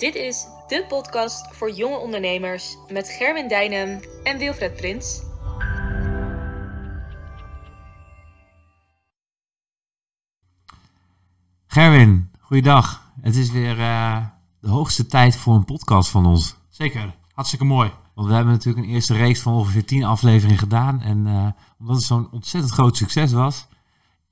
Dit is de podcast voor jonge ondernemers met Gerwin Dijnem en Wilfred Prins. Gerwin, goeiedag. Het is weer uh, de hoogste tijd voor een podcast van ons. Zeker, hartstikke mooi. Want we hebben natuurlijk een eerste reeks van ongeveer 10 afleveringen gedaan. En uh, omdat het zo'n ontzettend groot succes was,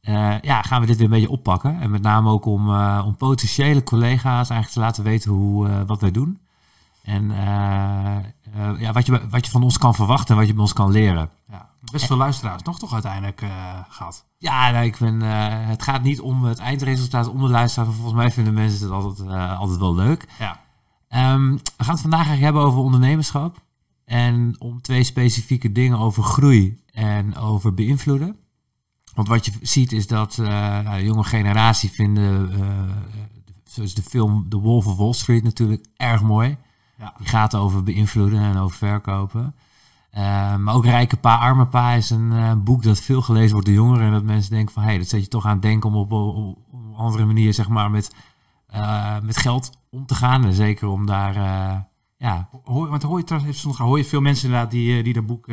uh, ja, gaan we dit weer een beetje oppakken. En met name ook om, uh, om potentiële collega's eigenlijk te laten weten hoe, uh, wat wij doen. En ja, wat, je, wat je van ons kan verwachten en wat je bij ons kan leren. Ja, best veel luisteraars nog toch uiteindelijk gehad. Ja, nou, ik ben, het gaat niet om het eindresultaat, om de luisteraars. Volgens mij vinden mensen het altijd, altijd wel leuk. Ja. Um, we gaan het vandaag eigenlijk hebben over ondernemerschap. En om twee specifieke dingen over groei en over beïnvloeden. Want wat je ziet is dat uh, nou, de jonge generatie vinden, uh, zoals de film The Wolf of Wall Street natuurlijk erg mooi. Ja. Die gaat over beïnvloeden en over verkopen. Uh, maar ook Rijke Pa, Arme Pa is een boek dat veel gelezen wordt door jongeren. En dat mensen denken van, hé, hey, dat zet je toch aan het denken om op, een andere manier, zeg maar, met, met geld om te gaan. En zeker om daar, ja... Hoor, want hoor je, soms, hoor je veel mensen inderdaad die, die dat boek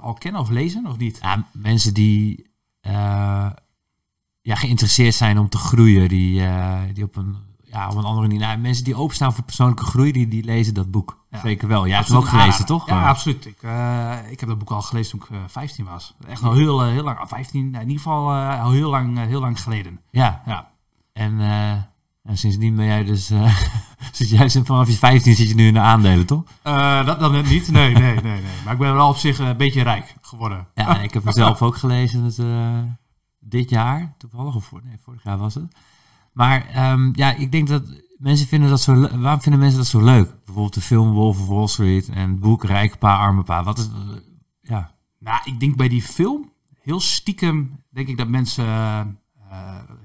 al kennen of lezen, of niet? Ja, mensen die uh, ja, geïnteresseerd zijn om te groeien. Die, uh, die op, een, ja, op een andere manier. Nou, mensen die openstaan voor persoonlijke groei, die, die lezen dat boek. Ja. Zeker wel. Jij hebt hem ook gelezen, toch? Ja, absoluut. Ik, uh, ik heb dat boek al gelezen toen ik 15 was. Echt al heel, heel lang. 15, in ieder geval al heel lang, heel lang geleden. Ja. ja. En, en sindsdien ben jij dus. zit jij vanaf je 15 zit je nu in de aandelen, toch? dat dan net niet. Nee, nee, nee, nee. Maar ik ben wel op zich een beetje rijk geworden. Ja, en ik heb mezelf ook gelezen het, uh, dit jaar, toevallig, of voor, nee, vorig jaar was het. Maar um, ja, ik denk dat mensen vinden dat zo Waarom vinden mensen dat zo leuk? Bijvoorbeeld de film Wolf of Wall Street en het boek Rijke Pa, Arme Pa. Wat is, uh, ja. Nou, ik denk bij die film, heel stiekem, denk ik dat mensen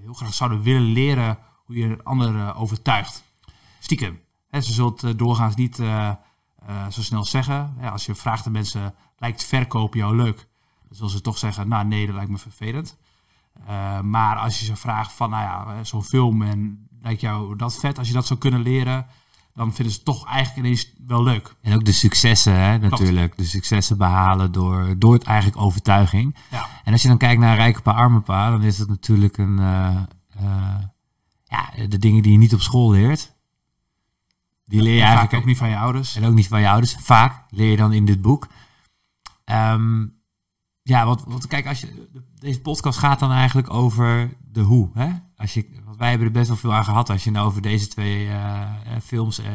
heel graag zouden willen leren hoe je een ander overtuigt. Stiekem. He, ze zult doorgaans niet zo snel zeggen. Ja, als je vraagt aan mensen, lijkt verkopen jou leuk? Dan zullen ze toch zeggen, nou nee, dat lijkt me vervelend. Maar als je ze vraagt van, nou ja, zo'n film en lijkt jou dat vet, als je dat zou kunnen leren, dan vinden ze het toch eigenlijk ineens wel leuk. En ook de successen, hè, natuurlijk. De successen behalen door, door het eigenlijk overtuiging. Ja. En als je dan kijkt naar Rijke Pa, Arme Pa, dan is het natuurlijk een, uh, uh, ja, de dingen die je niet op school leert. Die leer je en eigenlijk ook niet van je ouders. En ook niet van je ouders. Vaak leer je dan in dit boek. Um, ja, want, want kijk, als je, deze podcast gaat dan eigenlijk over de hoe. Hè? Als je, want wij hebben er best wel veel aan gehad als je nou over deze twee uh, films, uh,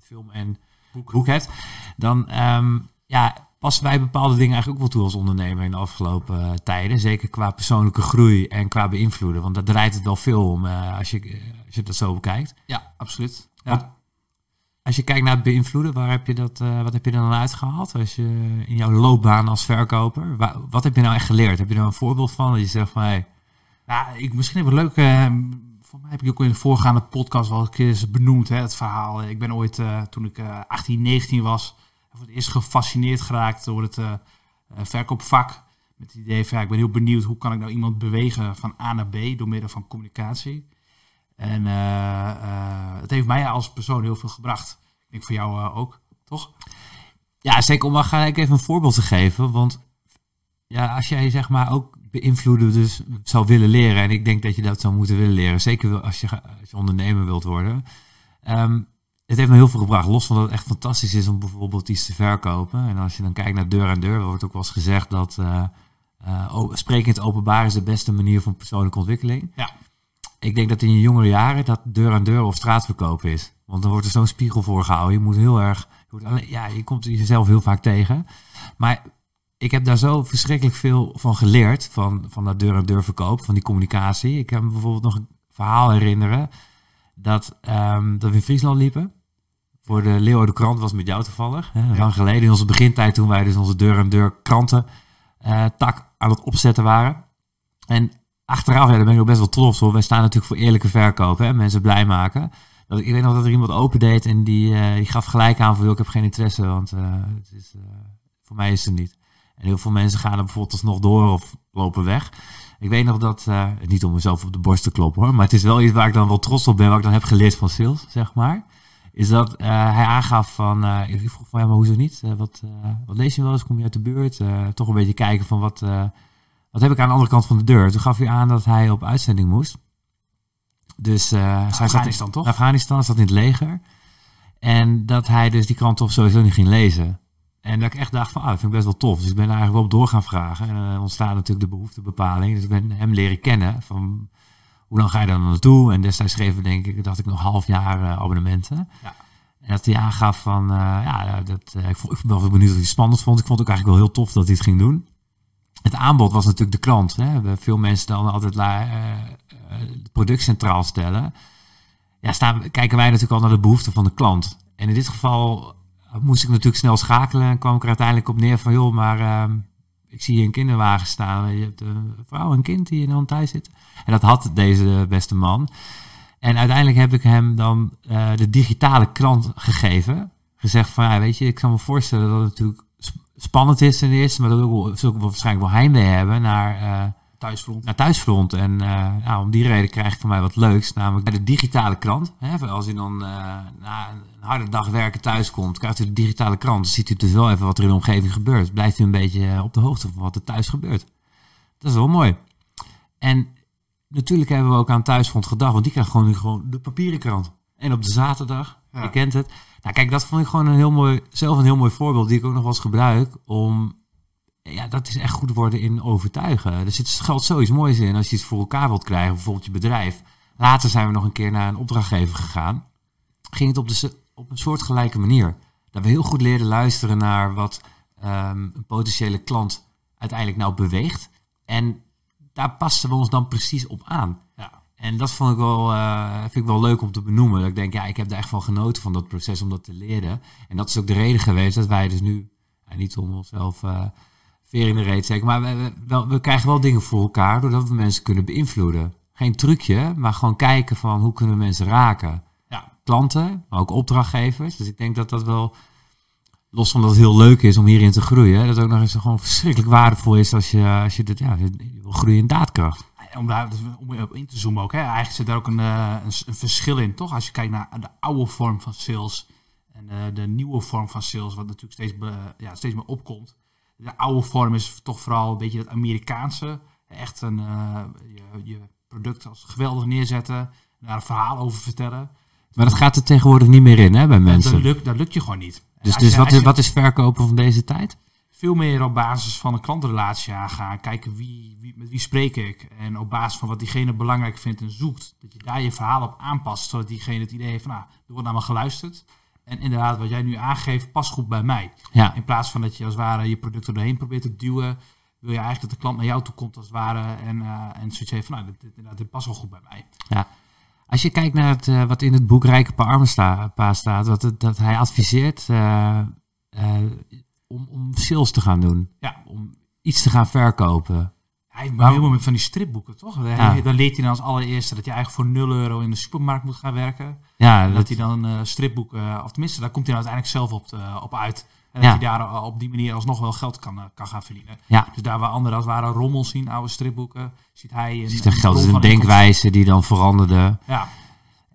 film en boek, boek hebt. Dan um, ja, passen wij bepaalde dingen eigenlijk ook wel toe als ondernemer in de afgelopen uh, tijden. Zeker qua persoonlijke groei en qua beïnvloeden. Want daar draait het wel veel om als, je, als je dat zo bekijkt. Ja, absoluut. Ja. Als je kijkt naar het beïnvloeden, waar heb je dat, uh, wat heb je dan uitgehaald als je in jouw loopbaan als verkoper? Waar, wat heb je nou echt geleerd? Heb je er een voorbeeld van dat je zegt van hey, nou, ik, misschien even leuk. Uh, voor mij heb ik ook in de voorgaande podcast wel eens benoemd, hè, het verhaal. Ik ben ooit, uh, toen ik 18, 19 was, voor eerst gefascineerd geraakt door het verkoopvak. Met het idee van, ja, ik ben heel benieuwd, hoe kan ik nou iemand bewegen van A naar B door middel van communicatie. En het heeft mij als persoon heel veel gebracht. Ik denk voor jou uh, ook, toch? Ja, zeker om maar gelijk even een voorbeeld te geven. Want ja, als jij zeg maar ook beïnvloeden dus zou willen leren. En ik denk dat je dat zou moeten willen leren. Zeker als je, als je ondernemer wilt worden. Um, het heeft me heel veel gebracht. Los van dat het echt fantastisch is om bijvoorbeeld iets te verkopen. En als je dan kijkt naar deur aan deur, wordt ook wel eens gezegd dat uh, spreken in het openbaar is de beste manier van persoonlijke ontwikkeling. Ja. Ik denk dat in je jongere jaren dat deur aan deur of straatverkoop is. Want dan wordt er zo'n spiegel voor gehouden. Je moet heel erg. Je alleen, ja, je komt jezelf heel vaak tegen. Maar ik heb daar zo verschrikkelijk veel van geleerd. Van, van dat deur aan deur verkoop, van die communicatie. Ik kan me bijvoorbeeld nog een verhaal herinneren. Dat, um, dat we in Friesland liepen. Voor de Leeuwen de Krant was met jou toevallig. Hè, lang geleden in onze begintijd toen wij dus onze deur aan deur kranten uh, tak aan het opzetten waren. En achteraf, ja, daar ben ik ook best wel trots op. Wij staan natuurlijk voor eerlijke verkoop. Hè, mensen blij maken. Dat, ik weet nog dat er iemand opendeed en die, uh, die gaf gelijk aan van, ik heb geen interesse, want uh, het is, uh, voor mij is het niet. En heel veel mensen gaan er bijvoorbeeld alsnog door of lopen weg. Ik weet nog dat, niet om mezelf op de borst te kloppen hoor, maar het is wel iets waar ik dan wel trots op ben, wat ik dan heb geleerd van sales, zeg maar. is dat eh, hij aangaf van, eh, ik vroeg van ja, maar hoezo niet? Eh, wat, eh, wat lees je wel eens? Kom je uit de buurt? Eh, toch een beetje kijken van wat, eh, wat heb ik aan de andere kant van de deur? Toen gaf hij aan dat hij op uitzending moest. Dus eh, zij zat in Afghanistan, toch? Afghanistan, zat in het leger. En dat hij dus die krant toch sowieso niet ging lezen. En dat ik echt dacht van, ah, dat vind ik best wel tof. Dus ik ben daar eigenlijk wel op door gaan vragen. En dan ontstaat natuurlijk de behoeftebepaling. Dus ik ben hem leren kennen van, hoe lang ga je dan naartoe? En destijds schreven denk ik, dacht ik nog half jaar eh, abonnementen. Ja. En dat hij aangaf van, eh, ja, dat, eh, ik, vond, ik ben wel benieuwd of hij het spannend vond. Ik vond het ook eigenlijk wel heel tof dat hij het ging doen. Het aanbod was natuurlijk de klant. Hè. Veel mensen dan altijd la, eh, eh, product centraal stellen. Ja, staan, kijken wij natuurlijk al naar de behoeften van de klant. En in dit geval moest ik natuurlijk snel schakelen. En kwam ik er uiteindelijk op neer van, joh, maar ehm, ik zie hier een kinderwagen staan. Je hebt een vrouw en een kind die dan thuis zitten. En dat had deze beste man. En uiteindelijk heb ik hem dan eh, de digitale krant gegeven. Gezegd van, ja, weet je, ik kan me voorstellen dat het natuurlijk spannend is ten eerste. Maar dat ook, wel waarschijnlijk wel heimwee hebben naar, eh, Thuisfront. naar thuisfront. En eh, nou, om die reden krijg ik van mij wat leuks. Namelijk bij de digitale krant. Hè, als u dan eh, na een harde dag werken thuis komt, krijgt u de digitale krant. Dan ziet u dus wel even wat er in de omgeving gebeurt. Blijft u een beetje op de hoogte van wat er thuis gebeurt. Dat is wel mooi. En natuurlijk hebben we ook aan thuisfront gedacht. Want die krijgt gewoon nu gewoon de papieren krant. En op de zaterdag, Ja. je kent het. Nou kijk, dat vond ik gewoon een heel mooi, zelf een heel mooi voorbeeld. Die ik ook nog wel eens gebruik om ja, dat is echt goed worden in overtuigen. Er zit geldt zoiets moois in als je iets voor elkaar wilt krijgen, bijvoorbeeld je bedrijf. Later zijn we nog een keer naar een opdrachtgever gegaan. Ging het op, de, op een soortgelijke manier. Dat we heel goed leerden luisteren naar wat ehm, een potentiële klant uiteindelijk nou beweegt. En daar pasten we ons dan precies op aan. Ja. En dat vond ik wel, eh, vind ik wel leuk om te benoemen. Dat ik denk, ja, ik heb er echt van genoten van dat proces om dat te leren. En dat is ook de reden geweest dat wij dus nu, ja, niet om onszelf eh veer in de reet zeker, maar we, we, wel, we krijgen wel dingen voor elkaar doordat we mensen kunnen beïnvloeden. Geen trucje, maar gewoon kijken van hoe kunnen we mensen raken. Ja. Klanten, maar ook opdrachtgevers. Dus ik denk dat dat wel, los van dat het heel leuk is om hierin te groeien, dat het ook nog eens gewoon verschrikkelijk waardevol is als je, als je, dit, ja, je wil groeien in daadkracht. Om daar om op in te zoomen ook. Hè. Eigenlijk zit daar ook een, eh, een, een verschil in, toch? Als je kijkt naar de oude vorm van sales en eh, de nieuwe vorm van sales, wat natuurlijk steeds, be- ja, steeds meer opkomt. De oude vorm is toch vooral een beetje het Amerikaanse. Echt een, eh, je, je product als geweldig neerzetten, daar een verhaal over vertellen. Maar dat gaat er tegenwoordig niet meer in hè, bij Dat mensen. lukt, dat lukt je gewoon niet. Dus, dus je- wat, is, wat is verkopen van deze tijd? Veel meer op basis van een klantrelatie aangaan. Kijken wie, wie, met wie spreek ik. En op basis van wat diegene belangrijk vindt en zoekt. Dat je daar je verhaal op aanpast. Zodat diegene het idee heeft van, nou, er wordt naar me geluisterd. En inderdaad, wat jij nu aangeeft, past goed bij mij. Ja, In plaats van dat je als het ware je product er doorheen probeert te duwen. Wil je eigenlijk dat de klant naar jou toe komt als het ware. En, eh en zoiets heeft van, nou, dit, dit, dit past wel goed bij mij. Als je kijkt naar het, eh, wat in het boek Rijke Pa staat, dat, dat hij adviseert eh, om, om sales te gaan doen. Ja. Om iets te gaan verkopen. Hij Maar- helemaal met van die stripboeken, toch? Dan- Ja. Dan leert hij dan als allereerste dat je eigenlijk voor 0 euro in de supermarkt moet gaan werken. Ja, dat, dat hij dan eh stripboeken, eh, of tenminste, daar komt hij dan uiteindelijk zelf op, te- op uit. En Ja. dat hij daar eh, op die manier alsnog wel geld kan, eh, kan gaan verdienen. ja, Dus daar waar anderen als ware rommels zien, oude stripboeken, ziet hij een, ziet geld. Een van denkwijze die dan veranderde. Ja,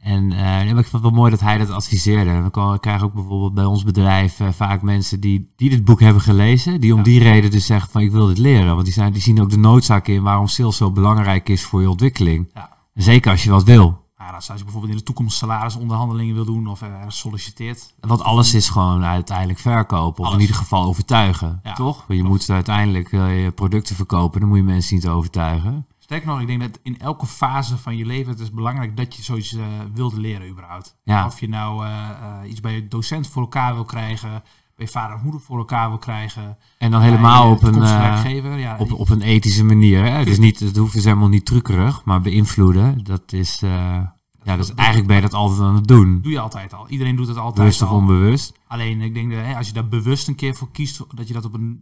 En eh, maar ik vond het wel mooi dat hij dat adviseerde. We krijgen ook bijvoorbeeld bij ons bedrijf eh, vaak mensen die, die dit boek hebben gelezen. Die om Ja. die reden dus zeggen van ik wil dit leren. Want die, zijn, die zien ook de noodzaak in waarom sales zo belangrijk is voor je ontwikkeling. ja. Zeker als je wat wil. Nou, als je bijvoorbeeld in de toekomst salarisonderhandelingen wil doen of ergens solliciteert. Want alles is gewoon uiteindelijk verkopen. Of Alles. in ieder geval overtuigen. Ja, toch? Want je klopt. moet uiteindelijk eh, je producten verkopen. Dan moet je mensen zien te overtuigen. Sterker nog, ik denk dat in elke fase van je leven het is belangrijk dat je zoiets eh wilde leren überhaupt. Ja. Of je nou eh, eh, iets bij je docent voor elkaar wil krijgen, bij je vader en moeder voor elkaar wil krijgen. En dan helemaal op een. Ja, op, op een ethische manier. Hè? Dus niet, het hoeft dus helemaal niet truckerig. Maar beïnvloeden. Dat is, ja, dat is eigenlijk ben je dat altijd aan het doen. doe je altijd al. Iedereen doet het altijd Bewust of al. onbewust. Alleen ik denk dat hè, als je daar bewust een keer voor kiest, dat je dat op een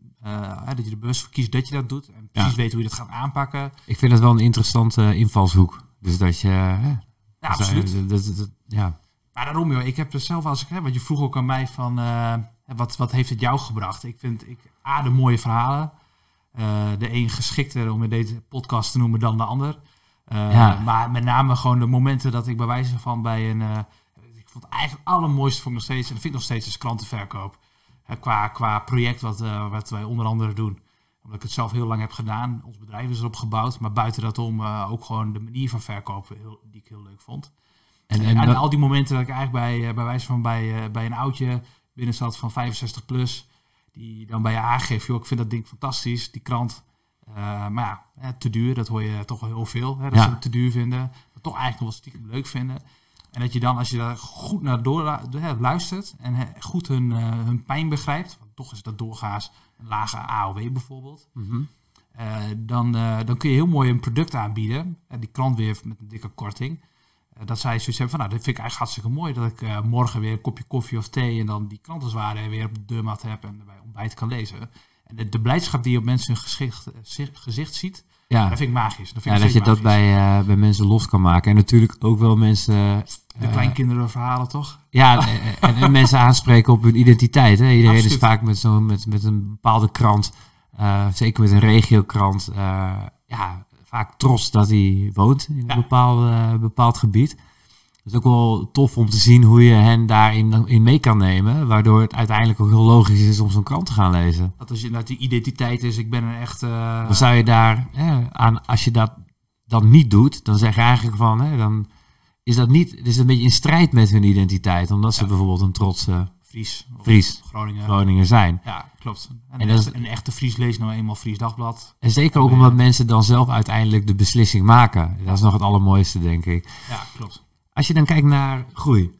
hè, dat je er bewust voor kiest dat je dat doet en precies weet hoe je dat gaat aanpakken. Ik vind het wel een interessante invalshoek. Dus dat je... hè, Ja, dat- absoluut. dat- dat- dat- ja. Maar daarom joh, ik heb er zelf als ik hè, wat je vroeg ook aan mij van eh, wat, wat heeft het jou gebracht? Ik vind ik a de mooie verhalen. Eh, de een geschikter om in deze podcast te noemen dan de ander. Eh, Ja. Maar met name gewoon de momenten dat ik bij wijze van bij een. eh, ik vond het eigenlijk het allermooiste ik nog steeds, en dat vind ik nog steeds, is krantenverkoop. Qua, qua project wat, eh, wat wij onder andere doen. Omdat ik het zelf heel lang heb gedaan. Ons bedrijf is erop gebouwd. Maar buiten dat om eh, ook gewoon de manier van verkopen heel, die ik heel leuk vond. En, En, dat- al die momenten dat ik eigenlijk bij, eh, bij wijze van bij, eh, bij een oudje binnen zat van 65 plus. Die dan bij je aangeeft, joh, ik vind dat ding fantastisch, die krant. Maar ja, te duur, dat hoor je toch wel heel veel. Hè, dat Ja. ze het te duur vinden. Maar toch eigenlijk nog wel stiekem leuk vinden. En dat je dan, als je daar goed naar door hè, luistert en goed hun, eh, hun pijn begrijpt. Want toch is dat doorgaans een lage AOW bijvoorbeeld. Mhm. Eh, dan, eh, dan kun je heel mooi een product aanbieden. Eh, die krant weer met een dikke korting. Eh, dat zij zoiets hebben van, nou, dat vind ik eigenlijk hartstikke mooi. Dat ik eh, morgen weer een kopje koffie of thee en dan die krantenzwaren weer op de deurmat heb en bij ontbijt kan lezen. En de, de blijdschap die je op mensen hun gezicht, eh, zi- gezicht ziet, ja. dat vind ik magisch. Dat, vind ja, ik dat je dat bij, eh, bij mensen los kan maken. En natuurlijk ook wel mensen... De eh, kleinkinderen verhalen toch? Ja, en, en mensen aanspreken op hun identiteit. Hè. Iedereen is vaak met, zo, met, met een bepaalde krant, eh, zeker met een regiokrant, ja, vaak trots dat hij woont in een Ja. bepaald, bepaald gebied. Het is ook wel tof om te zien hoe je hen daarin in mee kan nemen, waardoor het uiteindelijk ook heel logisch is om zo'n krant te gaan lezen. Dat is inderdaad die identiteit is, ik ben een echt... eh, Dan zou je daar hè, aan, als je dat dan niet doet, dan zeg je eigenlijk van, hè, dan is dat niet, het is een beetje in strijd met hun identiteit, omdat ze Ja. bijvoorbeeld een trotse Fries. Fries. Groningen. Groningen zijn. Ja, klopt. En, En dat is- een echte Fries leest nou eenmaal Fries Dagblad. En zeker ook omdat mensen dan zelf uiteindelijk de beslissing maken. Dat is nog het allermooiste, denk ik. Ja, klopt. Als je dan kijkt naar groei.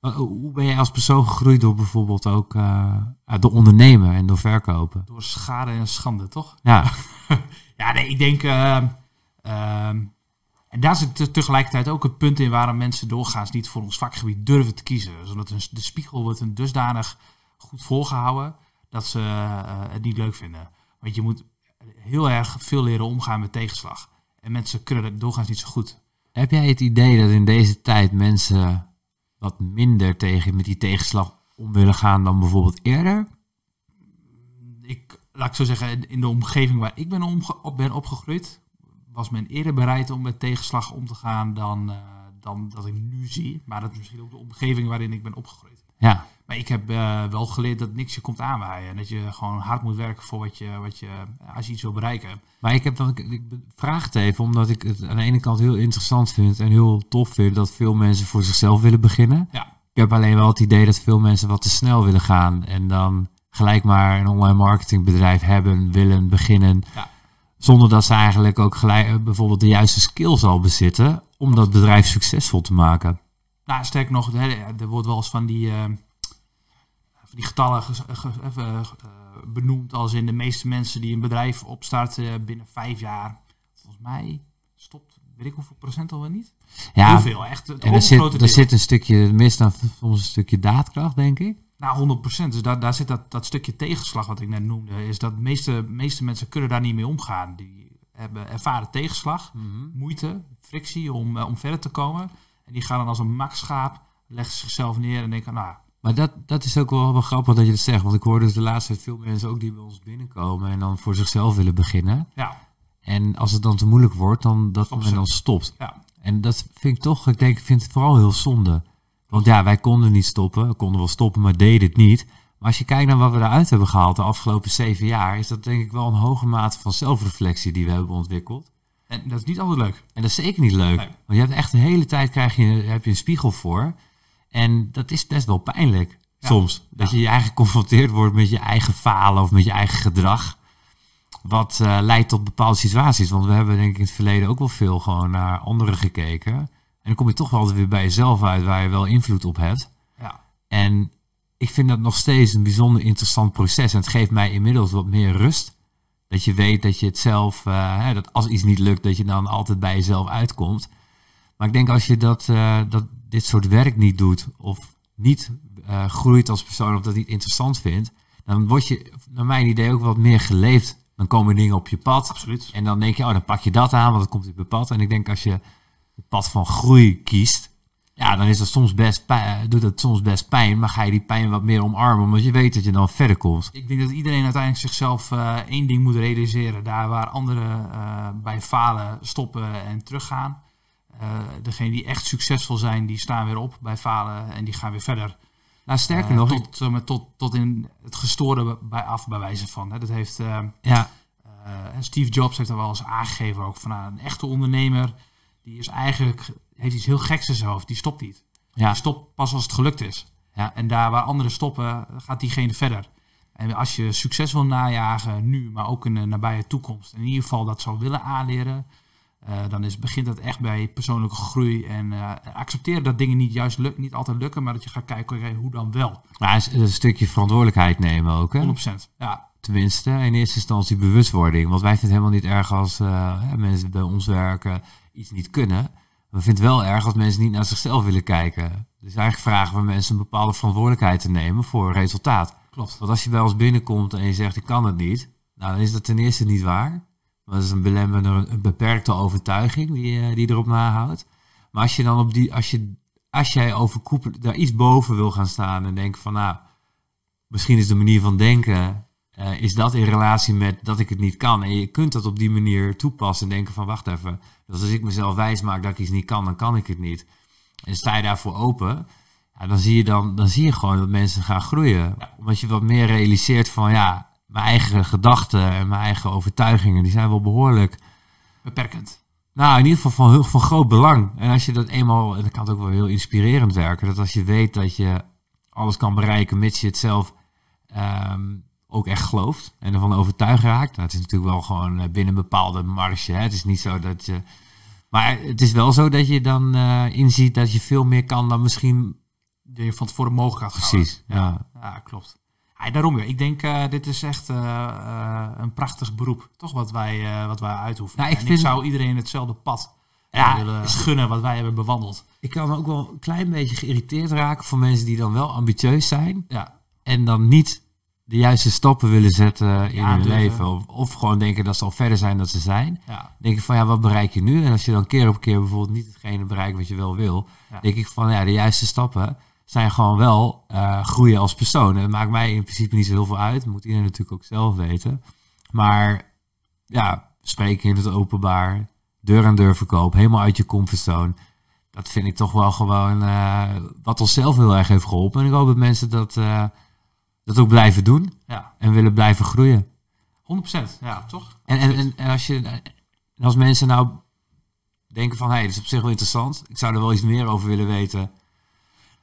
wa- Hoe ben jij als persoon gegroeid door bijvoorbeeld ook eh, ja, door ondernemen en door verkopen? Door schade en schande, toch? Ja, Ja, nee, ik denk. ehm, ehm, en daar zit te- tegelijkertijd ook het punt in waarom mensen doorgaans niet voor ons vakgebied durven te kiezen. Dus hun- de spiegel wordt hun dusdanig goed volgehouden dat ze eh, het niet leuk vinden. Want je moet heel erg veel leren omgaan met tegenslag. En mensen kunnen dat doorgaans niet zo goed. Heb jij het idee dat in deze tijd mensen wat minder tegen, met die tegenslag om willen gaan dan bijvoorbeeld eerder? Ik, laat ik zo zeggen, in de omgeving waar ik ben, op ben opgegroeid, was men eerder bereid om met tegenslag om te gaan dan, eh, dan dat ik nu zie. Maar dat is misschien ook de omgeving waarin ik ben opgegroeid. Ja, Maar ik heb eh, wel geleerd dat niks je komt aanwaaien. En dat je gewoon hard moet werken voor wat je, wat je als je iets wil bereiken. maar ik, heb, ik, ik vraag het even omdat ik het aan de ene kant heel interessant vind en heel tof vind dat veel mensen voor zichzelf willen beginnen. Ja. Ik heb alleen wel het idee dat veel mensen wat te snel willen gaan en dan gelijk maar een online marketingbedrijf hebben, willen beginnen. Ja. Zonder dat ze eigenlijk ook gelijk eh, bijvoorbeeld de juiste skills al bezitten om dat bedrijf succesvol te maken. Nou, sterk nog, er wordt wel eens van die, eh, van die getallen eh, benoemd als in de meeste mensen die een bedrijf opstarten binnen vijf jaar. Volgens mij stopt, weet ik hoeveel procent alweer niet? Ja, Heel veel, echt. Het en er zit, er zit een stukje, mis dan soms een stukje daadkracht, denk ik. Nou, 100%. Dus daar, daar zit dat, dat stukje tegenslag wat ik net noemde. Is dat de meeste, meeste mensen kunnen daar niet mee omgaan. Die hebben ervaren tegenslag, moeite, frictie om, om verder te komen. En die gaan dan als een makschaap, leggen ze zichzelf neer en denken, nou, Maar dat, dat is ook wel, wel grappig dat je dat zegt. Want ik hoor dus de laatste tijd veel mensen ook die bij ons binnenkomen en dan voor zichzelf willen beginnen. ja, En als het dan te moeilijk wordt, dan dat men dan stopt. ja. En dat vind ik toch, ik denk, ik vind het vooral heel zonde. Want ja, wij konden niet stoppen. We konden wel stoppen, maar deden het niet. Maar als je kijkt naar wat we eruit hebben gehaald de afgelopen zeven jaar, is dat denk ik wel een hoge mate van zelfreflectie die we hebben ontwikkeld. En dat is niet altijd leuk. En dat is zeker niet leuk. Nee. Want je hebt echt de hele tijd krijg je, heb je een spiegel voor. En dat is best wel pijnlijk. Ja. Soms. Dat Ja. je je eigen geconfronteerd wordt met je eigen falen of met je eigen gedrag. Wat eh, leidt tot bepaalde situaties. Want we hebben denk ik in het verleden ook wel veel gewoon naar anderen gekeken. En dan kom je toch wel altijd weer bij jezelf uit waar je wel invloed op hebt. Ja, En ik vind dat nog steeds een bijzonder interessant proces. En het geeft mij inmiddels wat meer rust. Dat je weet dat je het zelf, eh, hè, dat als iets niet lukt, dat je dan altijd bij jezelf uitkomt. Maar ik denk als je dat, eh, dat dit soort werk niet doet, of niet eh, groeit als persoon, of dat niet interessant vindt, dan word je, naar mijn idee, ook wat meer geleefd. Dan komen dingen op je pad. absoluut. En dan denk je, oh, dan pak je dat aan, want dat komt op je pad. En ik denk als je het pad van groei kiest, ja, dan is dat soms best pijn, doet dat soms best pijn, maar ga je die pijn wat meer omarmen, omdat je weet dat je dan verder komt. Ik denk dat iedereen uiteindelijk zichzelf eh, één ding moet realiseren. Daar waar anderen eh, bij falen stoppen en teruggaan. Uh, degene die echt succesvol zijn, die staan weer op bij falen en die gaan weer verder. Nou, sterker nog, tot, tot, tot in het gestoorde bij af, bij wijze van. Hè. Dat heeft ja. Steve Jobs heeft er wel eens aangegeven ook van nou, een echte ondernemer, die is eigenlijk heeft iets heel geks in zijn hoofd. Die stopt niet. Ja. Die stopt pas als het gelukt is. Ja. En daar waar anderen stoppen, gaat diegene verder. En als je succes wil najagen, nu, maar ook in de nabije toekomst, in ieder geval dat zou willen aanleren, uh, dan is, begint dat echt bij persoonlijke groei. En uh, accepteren dat dingen niet juist luk, niet altijd lukken, maar dat je gaat kijken, okay, hoe dan wel. Is een stukje verantwoordelijkheid nemen ook, hè? 100%. Ja. Tenminste, in eerste instantie bewustwording. Want wij vinden het helemaal niet erg als uh, mensen bij ons werken iets niet kunnen. We vinden het wel erg als mensen niet naar zichzelf willen kijken. Dus eigenlijk vragen we mensen een bepaalde verantwoordelijkheid te nemen voor resultaat. Klopt. Want als je bij ons binnenkomt en je zegt ik kan het niet, nou dan is dat ten eerste niet waar. Dat is een belemmerende, een beperkte overtuiging die, uh, die erop nahoudt. Maar als je dan op die, als je, als jij overkoepeld daar iets boven wil gaan staan en denken van nou, misschien is de manier van denken, uh, is dat in relatie met dat ik het niet kan. En je kunt dat op die manier toepassen en denken van wacht even, dus als ik mezelf wijs maak dat ik iets niet kan, dan kan ik het niet. En sta je daarvoor open, ja, dan, zie je dan, dan zie je gewoon dat mensen gaan groeien. Ja. Omdat je wat meer realiseert van ja, mijn eigen gedachten en mijn eigen overtuigingen, die zijn wel behoorlijk Beperkend. nou, in ieder geval van, van groot belang. En als je dat eenmaal, en dan kan het ook wel heel inspirerend werken, dat als je weet dat je alles kan bereiken, mits je het zelf ehm, ook echt gelooft en ervan overtuigd raakt. Nou, het is natuurlijk wel gewoon eh, binnen een bepaalde marge. Hè? Het is niet zo dat je. Maar het is wel zo dat je dan eh, inziet dat je veel meer kan dan misschien. Die je van tevoren mogelijk had gehouden. Precies. Ja. Ja, klopt. Ja, daarom weer. Ik denk, eh, dit is echt een prachtig beroep. Toch wat wij, wat wij uitoefenen. Nou, ik en vind- ik zou iedereen hetzelfde pad Ja, willen gunnen wat wij hebben bewandeld. Ik kan ook wel een klein beetje geïrriteerd raken van mensen die dan wel ambitieus zijn. Ja, en dan niet de juiste stappen willen zetten in Ja, hun durven. leven. Of, of gewoon denken dat ze al verder zijn dan ze zijn. ja, denk ik van ja, wat bereik je nu? En als je dan keer op keer bijvoorbeeld niet hetgene bereikt wat je wel wil, Ja. denk ik van ja, de juiste stappen zijn gewoon wel eh, groeien als persoon. En dat maakt mij in principe niet zo heel veel uit. Dat moet iedereen natuurlijk ook zelf weten. Maar ja, spreken in het openbaar, deur aan deur verkoop, helemaal uit je comfortzone. Dat vind ik toch wel gewoon eh, wat ons zelf heel erg heeft geholpen. En ik hoop dat mensen dat, eh, dat ook blijven doen ja. en willen blijven groeien. 100%. Ja, toch? En, en, en, en als, je, en als mensen nou denken van, hé, hey, dat is op zich wel interessant. Ik zou er wel iets meer over willen weten.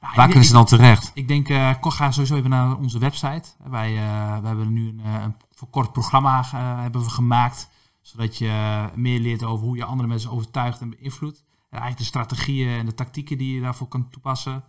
Ja, Waar kunnen ze dan terecht? Ik denk, Ko- ga sowieso even naar onze website. Wij, eh, we hebben nu een, eh, een verkort programma hebben we gemaakt. Zodat je meer leert over hoe je andere mensen overtuigt en beïnvloedt. En eigenlijk de strategieën en de tactieken die je daarvoor kan toepassen.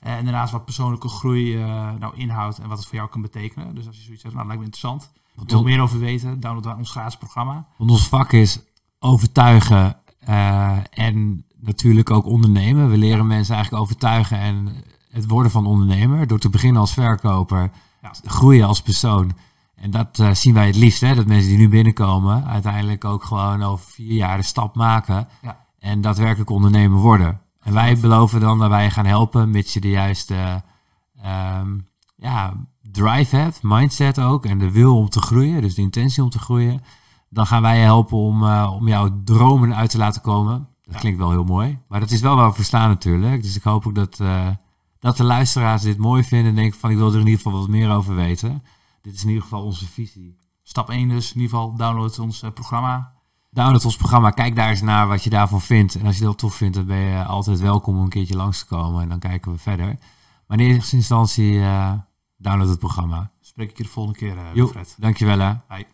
Eh, en daarnaast wat persoonlijke groei eh, nou inhoudt en wat het voor jou kan betekenen. Dus als je zoiets zegt, nou lijkt me interessant. Wil meer over weten, download dan ons gratis programma. want ons vak is overtuigen eh, en natuurlijk ook ondernemen. We leren mensen eigenlijk overtuigen en het worden van ondernemer. Door te beginnen als verkoper, Ja. groeien als persoon. En dat zien wij het liefst, hè? dat mensen die nu binnenkomen uiteindelijk ook gewoon over vier jaar de stap maken Ja. en daadwerkelijk ondernemer worden. En wij beloven dan dat wij je gaan helpen, mits je de juiste ehm, ja, drive hebt, mindset ook en de wil om te groeien, dus de intentie om te groeien. Dan gaan wij je helpen om, eh, om jouw dromen uit te laten komen. Dat Ja. klinkt wel heel mooi, maar dat is wel waar we voor staan natuurlijk. Dus ik hoop ook dat, eh, dat de luisteraars dit mooi vinden en denken van ik wil er in ieder geval wat meer over weten. Dit is in ieder geval onze visie. Stap 1 dus, in ieder geval download ons eh, programma. Download ons programma, kijk daar eens naar wat je daarvan vindt. En als je dat tof vindt, dan ben je altijd welkom om een keertje langs te komen. En dan kijken we verder. Maar in eerste instantie, eh, download het programma. Spreek ik je de volgende keer, eh Jo, Fred. dankjewel hè. Bye.